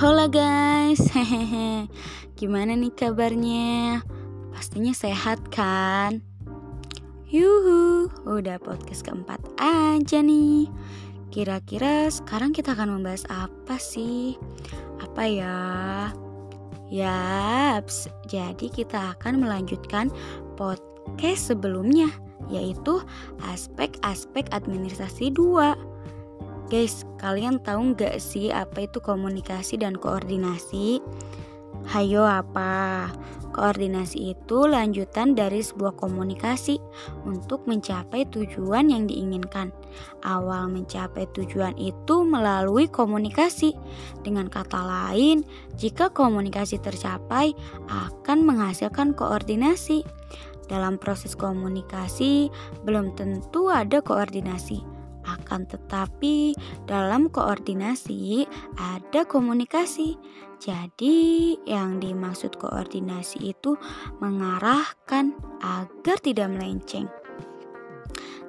Hola guys, hehehe. Gimana nih kabarnya? Pastinya sehat kan? Yuhu, udah podcast keempat aja nih. Kira-kira sekarang kita akan membahas apa sih? Apa ya? Yaps, jadi kita akan melanjutkan podcast sebelumnya, yaitu aspek-aspek administrasi 2. Guys, kalian tahu nggak sih apa itu komunikasi dan koordinasi? Hayo apa? Koordinasi itu lanjutan dari sebuah komunikasi untuk mencapai tujuan yang diinginkan. Awal mencapai tujuan itu melalui komunikasi. Dengan kata lain, jika komunikasi tercapai akan menghasilkan koordinasi. Dalam proses komunikasi belum tentu ada koordinasi akan tetapi, dalam koordinasi ada komunikasi. Jadi, yang dimaksud koordinasi itu mengarahkan agar tidak melenceng.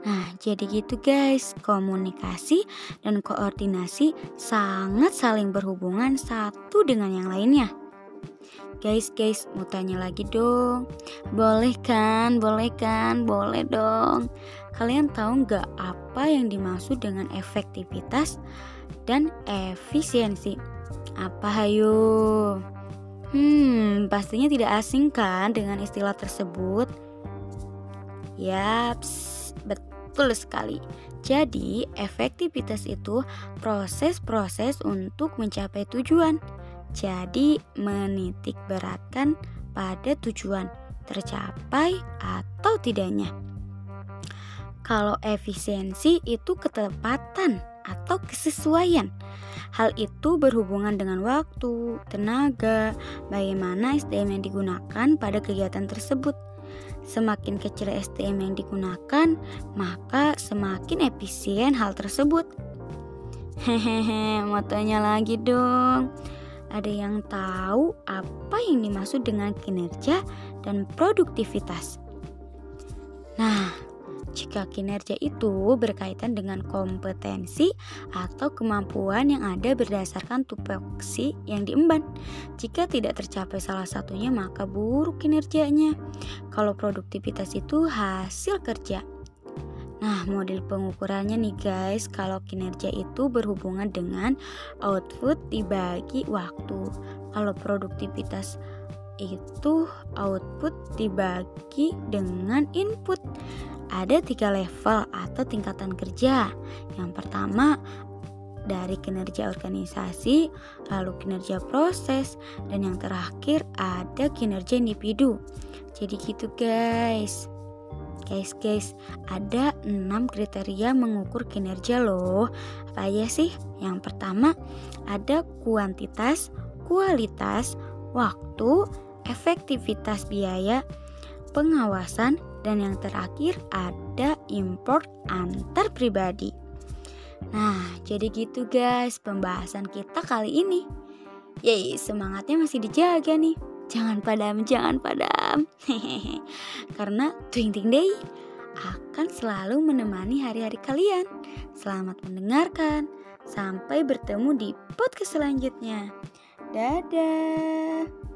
Nah, jadi gitu guys, komunikasi dan koordinasi sangat saling berhubungan satu dengan yang lainnya. Guys, guys, mau tanya lagi dong. Boleh kan? Boleh kan? Boleh dong. Kalian tahu nggak apa yang dimaksud dengan efektivitas dan efisiensi? Apa hayo? Hmm, pastinya tidak asing kan dengan istilah tersebut? Yaps, betul sekali. Jadi, efektivitas itu proses-proses untuk mencapai tujuan jadi menitik beratkan pada tujuan tercapai atau tidaknya. Kalau efisiensi itu ketepatan atau kesesuaian. Hal itu berhubungan dengan waktu, tenaga, bagaimana SDM yang digunakan pada kegiatan tersebut. Semakin kecil SDM yang digunakan, maka semakin efisien hal tersebut. Hehehe, mau tanya lagi dong. Ada yang tahu apa yang dimaksud dengan kinerja dan produktivitas? Nah, jika kinerja itu berkaitan dengan kompetensi atau kemampuan yang ada berdasarkan tupoksi yang diemban. Jika tidak tercapai salah satunya, maka buruk kinerjanya. Kalau produktivitas itu hasil kerja. Nah, model pengukurannya nih guys, kalau kinerja itu berhubungan dengan output dibagi waktu. Kalau produktivitas itu output dibagi dengan input. Ada tiga level atau tingkatan kerja. Yang pertama dari kinerja organisasi, lalu kinerja proses, dan yang terakhir ada kinerja individu. Jadi gitu guys. Guys, guys, ada 6 kriteria mengukur kinerja loh. Apa aja sih? Yang pertama, ada kuantitas, kualitas, waktu, efektivitas biaya, pengawasan, dan yang terakhir ada import antar pribadi. Nah, jadi gitu guys pembahasan kita kali ini. Yeay, semangatnya masih dijaga nih. Jangan padam, jangan padam. Hehehe. Karena Twing Ting Day akan selalu menemani hari-hari kalian. Selamat mendengarkan. Sampai bertemu di podcast selanjutnya. Dadah.